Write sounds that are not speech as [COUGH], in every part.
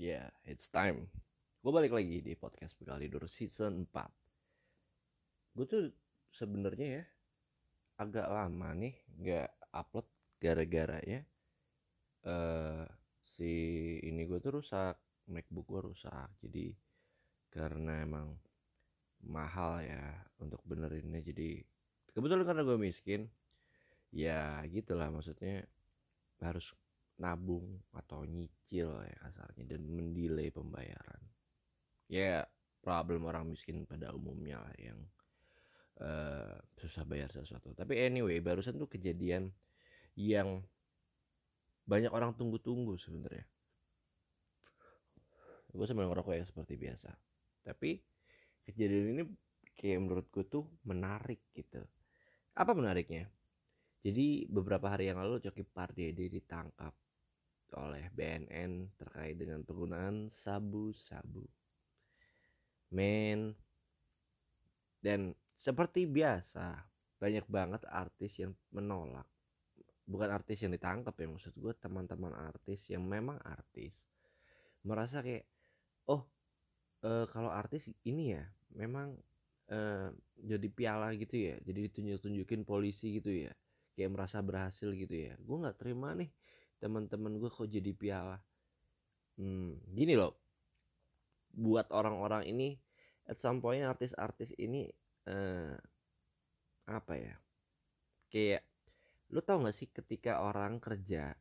Yeah, it's time. Gue balik lagi di podcast Bekali Dulu season 4. Gue tuh sebenarnya ya agak lama nih nggak upload gara-gara ya uh, si ini gue tuh rusak, MacBook gue rusak. Jadi karena emang mahal ya untuk benerinnya jadi kebetulan karena gue miskin ya gitulah maksudnya harus nabung atau nyicil ya kasarnya dan mendelay pembayaran. Ya problem orang miskin pada umumnya lah yang uh, susah bayar sesuatu. Tapi anyway barusan tuh kejadian yang banyak orang tunggu-tunggu sebenarnya. Gue sambil ngerokok ya seperti biasa. Tapi kejadian ini kayak menurut gue tuh menarik gitu. Apa menariknya? Jadi beberapa hari yang lalu Coki Pardede ditangkap oleh BNN terkait dengan penggunaan sabu-sabu. Men. Dan seperti biasa banyak banget artis yang menolak. Bukan artis yang ditangkap ya maksud gue teman-teman artis yang memang artis. Merasa kayak oh e, kalau artis ini ya memang e, jadi piala gitu ya jadi ditunjuk-tunjukin polisi gitu ya kayak merasa berhasil gitu ya. Gue nggak terima nih teman-teman gue kok jadi piala. Hmm, gini loh. Buat orang-orang ini at some point artis-artis ini eh, apa ya? Kayak lu tau gak sih ketika orang kerja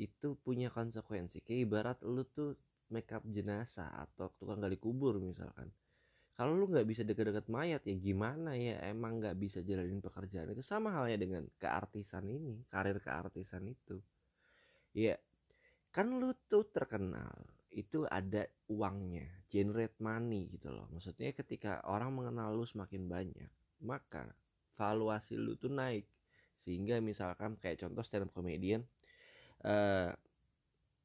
itu punya konsekuensi? Kayak ibarat lu tuh make up jenazah atau tukang gali kubur misalkan. Kalau lu nggak bisa deket-deket mayat ya gimana ya? Emang nggak bisa jalanin pekerjaan itu? Sama halnya dengan keartisan ini karir keartisan itu ya kan lu tuh terkenal itu ada uangnya generate money gitu loh. Maksudnya ketika orang mengenal lu semakin banyak maka valuasi lu tuh naik. Sehingga misalkan kayak contoh stand up comedian uh,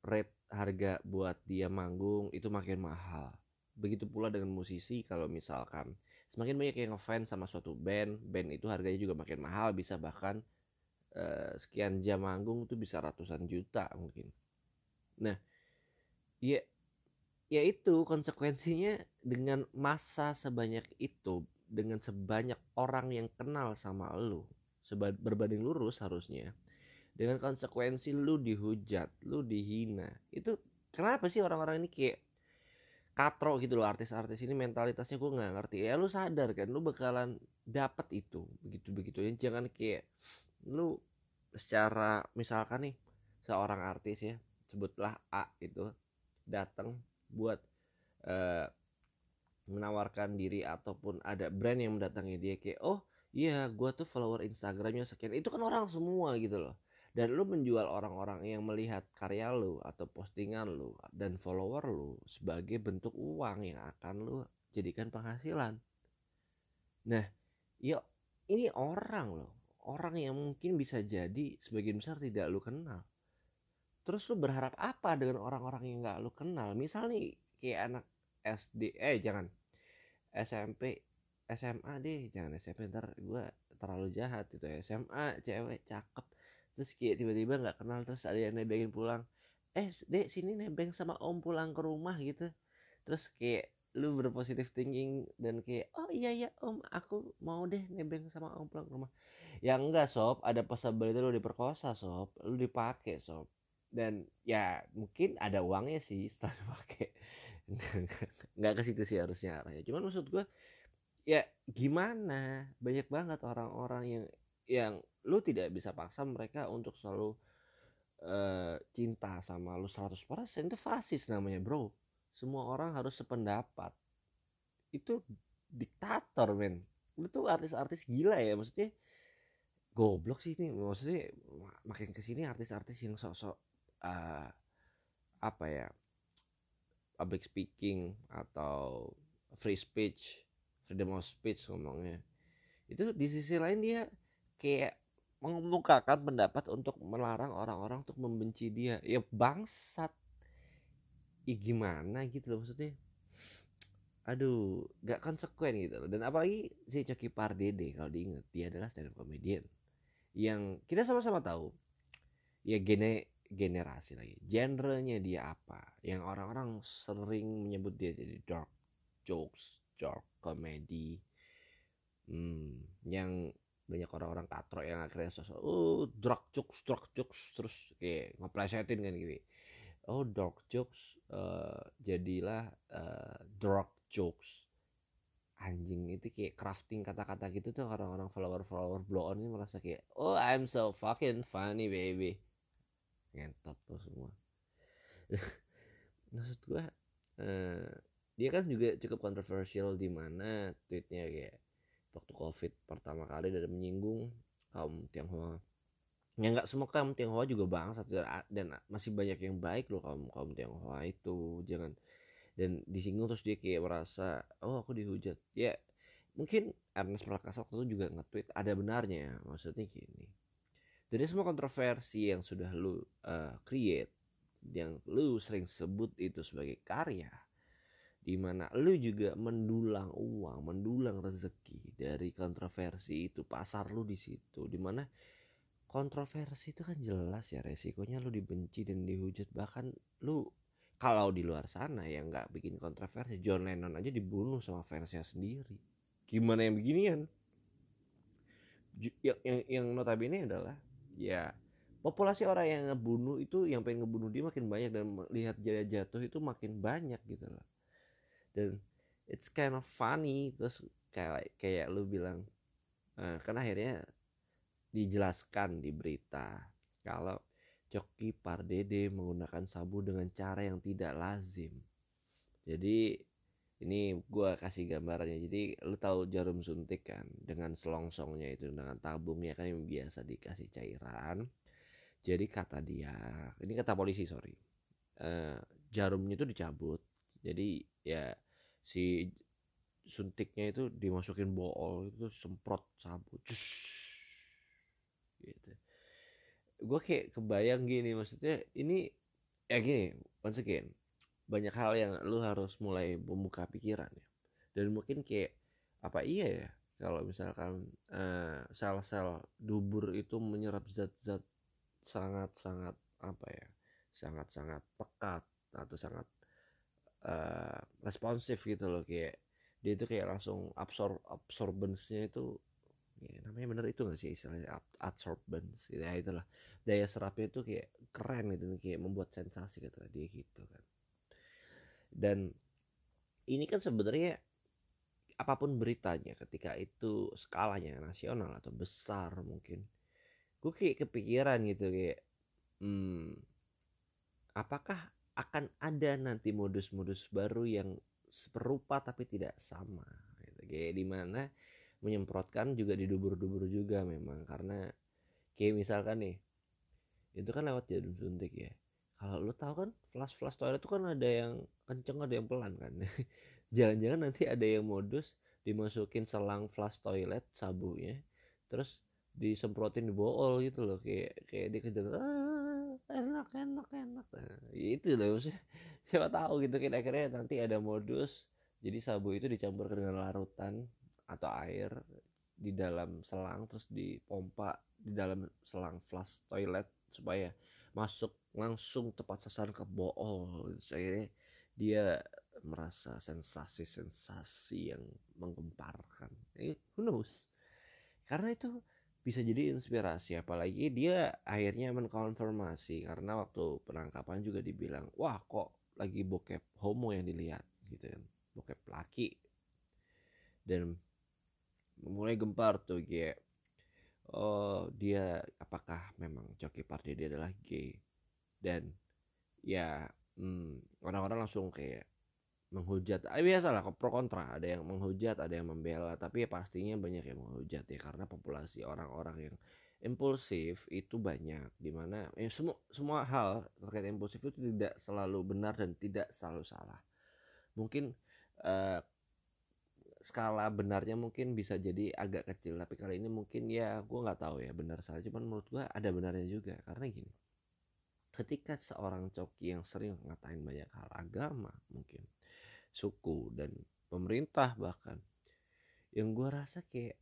rate harga buat dia manggung itu makin mahal. Begitu pula dengan musisi kalau misalkan semakin banyak yang ngefans sama suatu band band itu harganya juga makin mahal bisa bahkan uh, sekian jam manggung tuh bisa ratusan juta mungkin. Nah ya ya itu konsekuensinya dengan masa sebanyak itu dengan sebanyak orang yang kenal sama lu berbanding lurus harusnya dengan konsekuensi lu dihujat lu dihina. Itu kenapa sih orang-orang ini kayak katro gitu loh artis-artis ini mentalitasnya gue nggak ngerti. Ya lu sadar kan lu bakalan dapat itu begitu begitu ya jangan kayak lu secara misalkan nih seorang artis ya sebutlah A itu datang buat uh, menawarkan diri ataupun ada brand yang mendatangi dia kayak oh iya gue tuh follower Instagramnya sekian. Itu kan orang semua gitu loh. Dan lu menjual orang-orang yang melihat karya lu atau postingan lu dan follower lu sebagai bentuk uang yang akan lu jadikan penghasilan. Nah ya ini orang loh orang yang mungkin bisa jadi sebagian besar tidak lu kenal. Terus lu berharap apa dengan orang-orang yang nggak lu kenal? Misal nih kayak anak SD eh jangan. SMP SMA deh jangan SMP ntar gue terlalu jahat gitu. Ya SMA cewek cakep. Terus kayak tiba-tiba nggak kenal terus ada yang nebengin pulang. Eh dek sini nebeng sama om pulang ke rumah gitu. Terus kayak lu berpositif thinking dan kayak oh iya ya om aku mau deh nebeng sama om pulang rumah. Ya enggak sob. Ada possibility lu diperkosa sob. Lu dipakai sob. Dan ya mungkin ada uangnya sih setelah [LAUGHS] dipakai nggak ke situ sih harusnya arahnya. Cuman maksud gue ya gimana? Banyak banget orang-orang yang yang lu tidak bisa paksa mereka untuk selalu uh, cinta sama lu 100% itu fasis namanya bro semua orang harus sependapat. Itu diktator men. Lu tuh artis-artis gila ya maksudnya. Goblok sih ini. Maksudnya makin ke sini artis-artis yang sok-sok uh, apa ya public speaking atau free speech freedom of speech ngomongnya. Itu di sisi lain dia kayak mengemukakan pendapat untuk melarang orang-orang untuk membenci dia. Ya bangsat ya gimana? Gitu loh maksudnya. Aduh gak konsekuen gitu loh. Dan apalagi si Coki Pardede kalau diinget dia adalah stand up comedian yang kita sama-sama tahu ya gene generasi lagi genrenya dia apa yang orang-orang sering menyebut dia jadi dark jokes dark comedy hmm, yang banyak orang-orang katro yang akhirnya sosok oh dark jokes dark jokes terus kayak ngeplesetin kan gitu. Oh dark jokes uh, jadilah uh, dark jokes. Anjing itu kayak crafting kata-kata gitu tuh orang-orang follower-follower blow on ini merasa kayak oh I'm so fucking funny baby. Ngentot tuh semua. [LAUGHS] Maksud gua uh, dia kan juga cukup kontroversial di mana tweetnya kayak waktu covid pertama kali dan menyinggung kaum Tionghoa ya nggak semua kaum Tionghoa juga bangsa dan masih banyak yang baik loh kaum kaum Tionghoa itu. Jangan dan disinggung terus dia kayak merasa oh aku dihujat. Ya mungkin Ernest Prakasa waktu itu juga nge-tweet ada benarnya. Maksudnya gini. Dari semua kontroversi yang sudah lu uh, create yang lu sering sebut itu sebagai karya di mana lu juga mendulang uang, mendulang rezeki dari kontroversi itu, pasar lu di situ, di mana kontroversi itu kan jelas ya resikonya lu dibenci dan dihujat. Bahkan lu kalau di luar sana yang nggak bikin kontroversi John Lennon aja dibunuh sama fansnya sendiri. Gimana yang beginian? Yang, yang, yang notabene adalah ya populasi orang yang ngebunuh itu yang pengen ngebunuh dia makin banyak dan lihat dia jatuh itu makin banyak gitu loh. Dan it's kind of funny terus kayak kayak lu bilang uh, kan akhirnya dijelaskan di berita kalau Coki Pardede menggunakan sabu dengan cara yang tidak lazim. Jadi ini gue kasih gambarannya. Jadi lu tahu jarum suntik kan dengan selongsongnya itu dengan tabungnya kan yang biasa dikasih cairan. Jadi kata dia, ini kata polisi sorry, uh, jarumnya itu dicabut. Jadi ya si suntiknya itu dimasukin bool itu semprot sabu, gitu. Gue kayak kebayang gini maksudnya ini ya gini once again banyak hal yang lu harus mulai membuka pikiran ya. Dan mungkin kayak apa iya ya kalau misalkan uh, sel-sel dubur itu menyerap zat-zat sangat-sangat apa ya sangat-sangat pekat atau sangat uh, responsif gitu loh kayak dia itu kayak langsung absorb absorbensnya itu ya, namanya bener itu gak sih istilahnya absorbance gitu. Ya itulah. Daya serapnya itu kayak keren gitu kayak membuat sensasi gitu dia gitu kan. Dan ini kan sebenarnya apa pun beritanya ketika itu skalanya nasional atau besar mungkin gue kayak kepikiran gitu kayak hmm, apakah akan ada nanti modus-modus baru yang serupa tapi tidak sama gitu. kayak di mana menyemprotkan juga di dubur-dubur juga memang. Karena kayak misalkan nih itu kan lewat jarum suntik ya. Kalau lu tahu kan flash flash toilet itu kan ada yang kenceng ada yang pelan kan. [LAUGHS] Jangan-jangan nanti ada yang modus dimasukin selang flash toilet sabunya terus disemprotin di bool gitu loh. Kayak kayak dikejar ah, enak enak enak. Nah, itu loh maksudnya. [LAUGHS] Siapa tahu gitu kira akhirnya nanti ada modus jadi sabu itu dicampur dengan larutan atau air di dalam selang terus dipompa di dalam selang flush toilet supaya masuk langsung tepat sasaran ke bool. Saya dia merasa sensasi-sensasi yang menggemparkan. Eh, who knows? Karena itu bisa jadi inspirasi apalagi dia akhirnya mengkonfirmasi karena waktu penangkapan juga dibilang wah kok lagi bokep homo yang dilihat gitu kan. Bokep laki. Dan mulai gempar tuh kayak oh dia apakah memang Coki Pardede adalah gay dan ya hmm, orang-orang langsung kayak menghujat ah, biasa lah pro kontra ada yang menghujat ada yang membela tapi ya pastinya banyak yang menghujat ya karena populasi orang-orang yang impulsif itu banyak di mana ya semua semua hal terkait impulsif itu tidak selalu benar dan tidak selalu salah. Mungkin uh, skala benarnya mungkin bisa jadi agak kecil tapi kali ini mungkin ya gue nggak tahu ya benar saja cuman menurut gue ada benarnya juga. Karena gini ketika seorang coki yang sering ngatain banyak hal agama mungkin suku dan pemerintah bahkan yang gue rasa kayak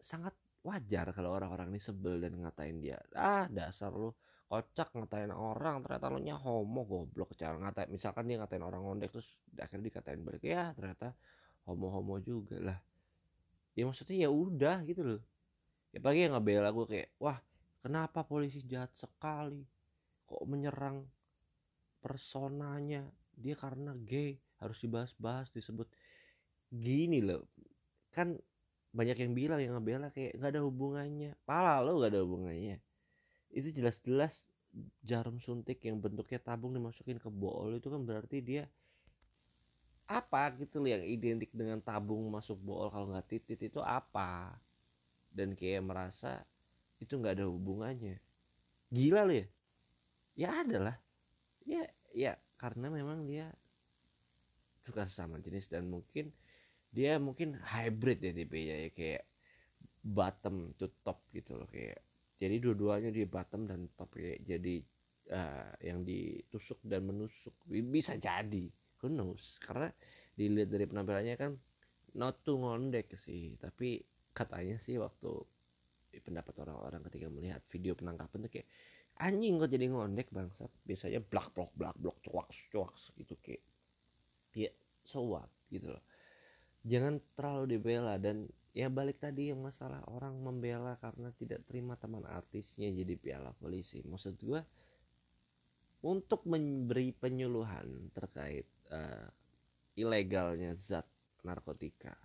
sangat wajar kalau orang-orang ini sebel dan ngatain dia. Ah dasar lo kocak ngatain orang ternyata lo nya homo goblok. Cara ngatain misalkan dia ngatain orang ngondek terus akhirnya dikatain balik ya ternyata homo homo juga lah. Ya maksudnya ya udah gitu loh. Ya pagi yang ngebela gue kayak wah kenapa polisi jahat sekali? Kok menyerang personanya? Dia karena gay. Harus dibahas-bahas disebut. Gini loh. Kan banyak yang bilang yang ngebela kayak nggak ada hubungannya. Pala lo nggak ada hubungannya. Itu jelas-jelas jarum suntik yang bentuknya tabung dimasukin ke bol itu kan berarti dia apa gitu loh yang identik dengan tabung masuk bol kalau nggak titit itu apa? Dan kayak merasa itu nggak ada hubungannya. Gila loh ya. Ya adalah ya ya karena memang dia suka sesama jenis dan mungkin dia mungkin hybrid ya tipenya ya kayak bottom to top gitu loh kayak jadi dua-duanya di bottom dan top ya jadi uh, yang ditusuk dan menusuk. Bisa jadi who knows? Karena dilihat dari penampilannya kan not to ngondek sih. Tapi katanya sih waktu pendapat orang-orang ketika melihat video penangkapan tuh kayak anjing kok jadi ngondek bangsa biasanya blak blok blak blok cuak cuak gitu kayak ya so what gitu loh. Jangan terlalu dibela dan ya balik tadi yang masalah orang membela karena tidak terima teman artisnya jadi piala polisi. Maksud gue untuk memberi penyuluhan terkait uh, ilegalnya zat narkotika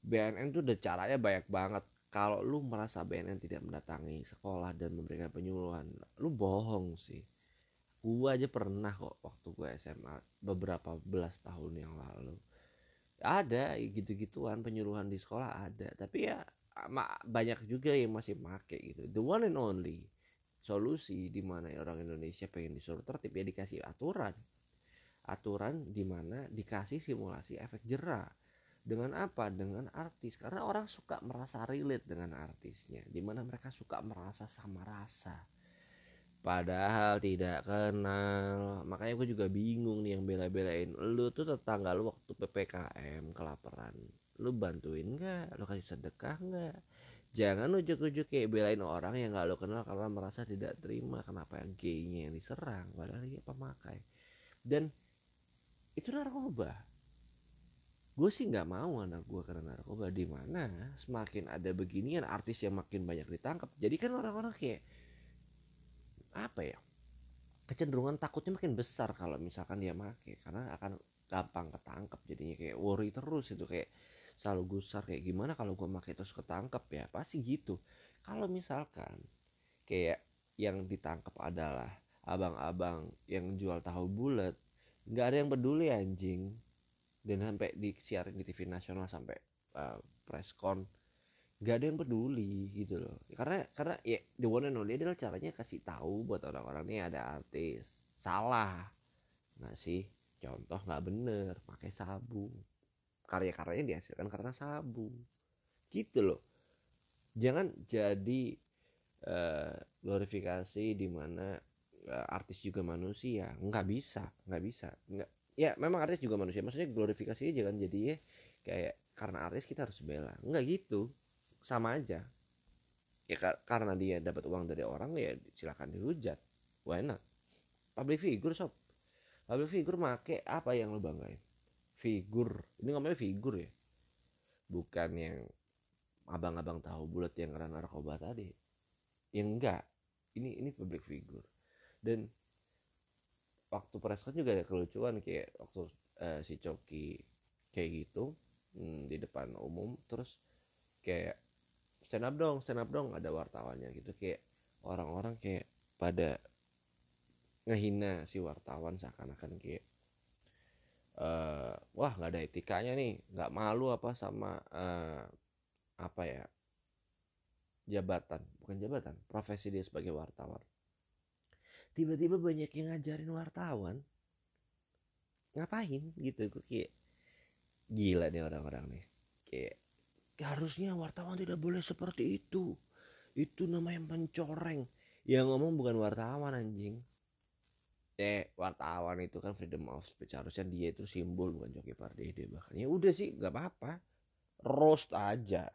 BNN tuh udah caranya banyak banget. Kalau lu merasa BNN tidak mendatangi sekolah dan memberikan penyuluhan lu bohong sih. Gua aja pernah kok waktu gue SMA beberapa belas tahun yang lalu. Ada gitu-gituan penyuluhan di sekolah ada. Tapi ya banyak juga yang masih make gitu. The one and only solusi di mana orang Indonesia pengen disuruh tertib ya dikasih aturan. Aturan di mana dikasih simulasi efek jerah. Dengan apa? Dengan artis. Karena orang suka merasa relate dengan artisnya. Di mana mereka suka merasa sama rasa. Padahal tidak kenal. Makanya gue juga bingung nih yang bela-belain. Lu tuh tetangga lu waktu PPKM kelaparan. Lu bantuin gak? Lu kasih sedekah gak? Jangan ujuk-ujuk kayak belain orang yang gak lu kenal karena merasa tidak terima Kenapa yang gaynya yang diserang Padahal dia pemakai. Dan itu narkoba. Gue sih nggak mau anak gue karena narkoba. Di mana semakin ada beginian artis yang makin banyak ditangkap jadi kan orang-orang kayak apa ya kecenderungan takutnya makin besar kalau misalkan dia make karena akan gampang ketangkep jadinya kayak worry terus itu kayak selalu gusar kayak gimana kalau gue make terus ketangkep ya? Pasti gitu. Kalau misalkan kayak yang ditangkap adalah abang-abang yang jual tahu bulat nggak ada yang peduli anjing. Dan sampai disiarin di TV nasional sampai uh, preskon gak ada yang peduli gitu loh. Karena karena ya the one and only adalah caranya kasih tahu buat orang-orang ini ada artis. Salah. Nggak sih contoh nggak bener pakai sabu karya-karyanya dihasilkan karena sabu. Gitu loh. Jangan jadi uh, glorifikasi di mana uh, artis juga manusia. Nggak bisa nggak bisa. Nggak ya memang artis juga manusia. Maksudnya glorifikasinya jangan jadi ya kayak karena artis kita harus bela. Nggak gitu. Sama aja. Ya karena dia dapat uang dari orang ya silakan dihujat. Why not? Public figure sob. Public figure make apa yang lo banggain figur. Ini ngomongnya figur ya? Bukan yang abang-abang tahu bulat yang karena narkoba tadi. Yang enggak. Ini ini public figure dan waktu preskon juga ada kelucuan kayak waktu uh, si Coki kayak gitu hmm, di depan umum terus kayak stand up dong stand up dong ada wartawannya gitu. Kayak orang-orang kayak pada ngehina si wartawan seakan-akan kayak uh, wah nggak ada etikanya nih nggak malu apa sama uh, apa ya jabatan bukan jabatan profesi dia sebagai wartawan. Tiba-tiba banyak yang ngajarin wartawan ngapain gitu gue kayak gila nih orang-orang nih kayak harusnya wartawan tidak boleh seperti itu itu namanya mencoreng. Yang ngomong bukan wartawan anjing eh wartawan itu kan freedom of speech harusnya dia itu simbol bukan Joki Pardede bahkan ya udah sih nggak apa-apa. Roast aja.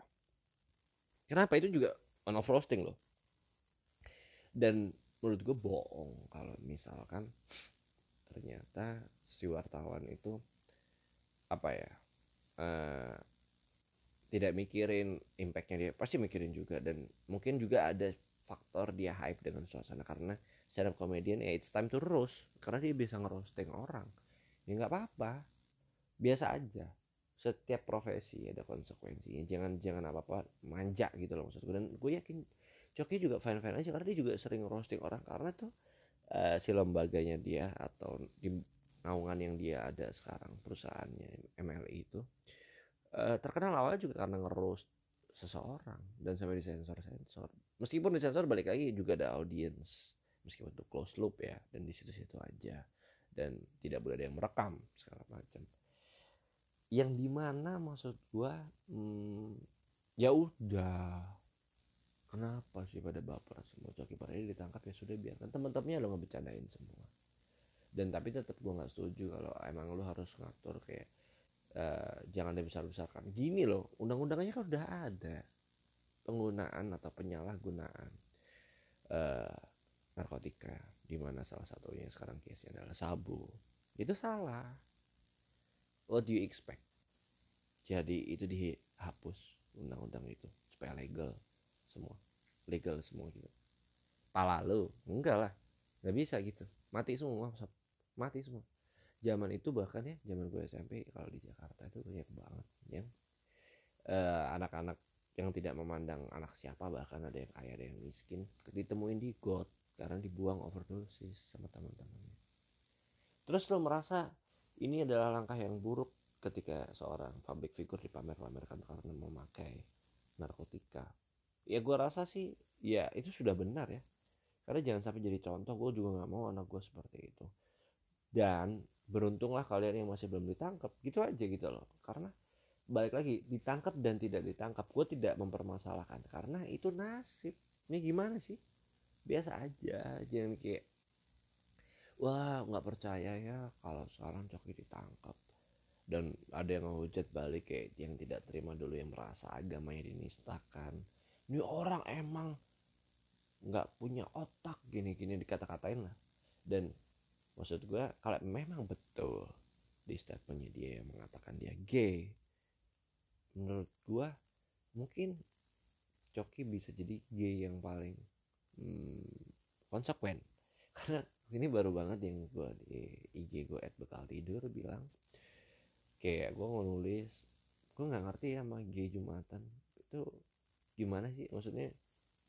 Kenapa? Itu juga one of roasting loh. Dan menurut gue bohong kalau misalkan ternyata si wartawan itu apa ya uh, tidak mikirin impactnya dia. Pasti mikirin juga dan mungkin juga ada faktor dia hype dengan suasana karena stand up comedian ya it's time to roast. Karena dia bisa ngerosting orang. Ya nggak apa-apa. Biasa aja. Setiap profesi ada konsekuensinya. Jangan jangan apa apa manja gitu loh maksud gue dan gue yakin Coki juga fan fan aja karena dia juga sering roasting orang. Karena tuh uh, si lembaganya dia atau di naungan yang dia ada sekarang perusahaannya MLI itu uh, terkenal awalnya juga karena ngeroast seseorang. Dan sampai disensor sensor meskipun disensor balik lagi juga ada audience meskipun itu close loop ya dan di situ-situ aja. Dan tidak boleh ada yang merekam segala macam. Yang di mana maksud gua hmm, ya udah. Kenapa sih pada baper semua? Coki pada ini ditangkap ya sudah biarkan. Teman-temannya lo ngebicarain semua. Dan tapi tetap gue nggak setuju kalau emang lo harus ngatur kayak uh, jangan dibesar-besarkan. Gini loh undang-undangnya kan udah ada. Penggunaan atau penyalahgunaan. Uh, narkotika di mana salah satunya sekarang case adalah sabu. Itu salah. What do you expect? Jadi itu dihapus undang-undang itu supaya legal semua. Legal semua gitu. Pala lu enggak lah. Nggak bisa gitu. Mati semua mati semua. Zaman itu bahkan ya zaman gue SMP kalau di Jakarta itu banyak banget yang uh, anak-anak yang tidak memandang anak siapa bahkan ada yang kaya ada yang miskin ditemuin di got karena dibuang overdosis sama teman-temannya. Terus lo merasa ini adalah langkah yang buruk ketika seorang public figure dipamer-pamerkan karena memakai narkotika. Ya gue rasa sih ya itu sudah benar ya. Karena jangan sampai jadi contoh gue juga nggak mau anak gue seperti itu. Dan beruntunglah kalian yang masih belum ditangkap gitu aja gitu loh. Karena balik lagi ditangkap dan tidak ditangkap gue tidak mempermasalahkan. Karena itu nasib. Ini gimana sih biasa aja jangan kayak wah nggak percaya ya kalau sekarang coki ditangkap. Dan ada yang ngehujat balik kayak yang tidak terima dulu yang merasa agamanya dinistakan ini orang emang nggak punya otak gini-gini dikata-katain lah. Dan maksud gue kalau memang betul di statementnya dia yang mengatakan dia gay menurut gue mungkin Coki bisa jadi gay yang paling hmm, konsekuen. [LAUGHS] Karena ini baru banget yang gue di IG gue at bekal tidur bilang kayak gue nulis gue nggak ngerti ya sama gay jumatan. Itu gimana sih? Maksudnya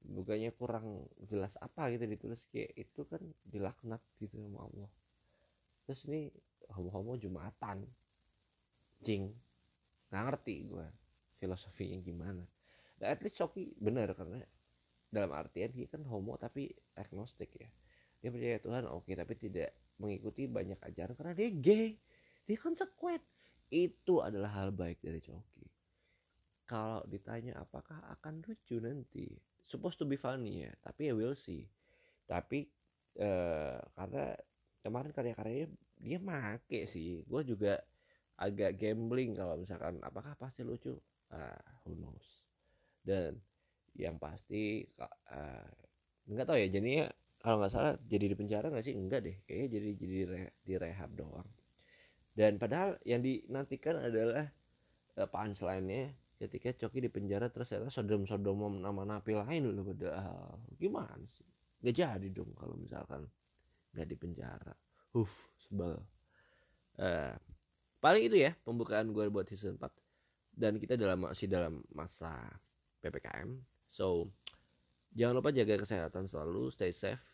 bukannya kurang jelas apa gitu ditulis kayak itu kan dilaknat gitu sama Allah. Terus ini homo-homo jumatan. Cing nggak ngerti gue filosofinya gimana. Nah, at least Coki bener karena dalam artian dia kan homo tapi agnostik ya. Dia percaya Tuhan oke okay, tapi tidak mengikuti banyak ajaran karena dia gay. Dia konsekuen itu adalah hal baik dari Coki. Kalau ditanya apakah akan lucu nanti supposed to be funny ya tapi ya we'll see. Tapi uh, karena kemarin karya-karyanya dia make sih. Gue juga agak gambling kalau misalkan apakah pasti lucu? Uh, who knows. Dan yang pasti uh, nggak tahu ya jadinya kalau nggak salah jadi di penjara nggak sih? Enggak deh kayaknya jadi jadi di rehab doang. Dan padahal yang dinantikan adalah uh, punchline-nya ketika Coki di penjara terus ternyata sodom sodom nama napi lain loh padahal. Gimana sih? Nggak jadi dong kalau misalkan nggak di penjara. Huff, sebel. Uh, paling itu ya pembukaan gue buat season 4 dan kita dalam masih dalam masa ppkm so jangan lupa jaga kesehatan selalu stay safe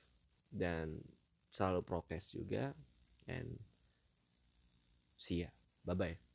dan selalu prokes juga and see ya. Bye bye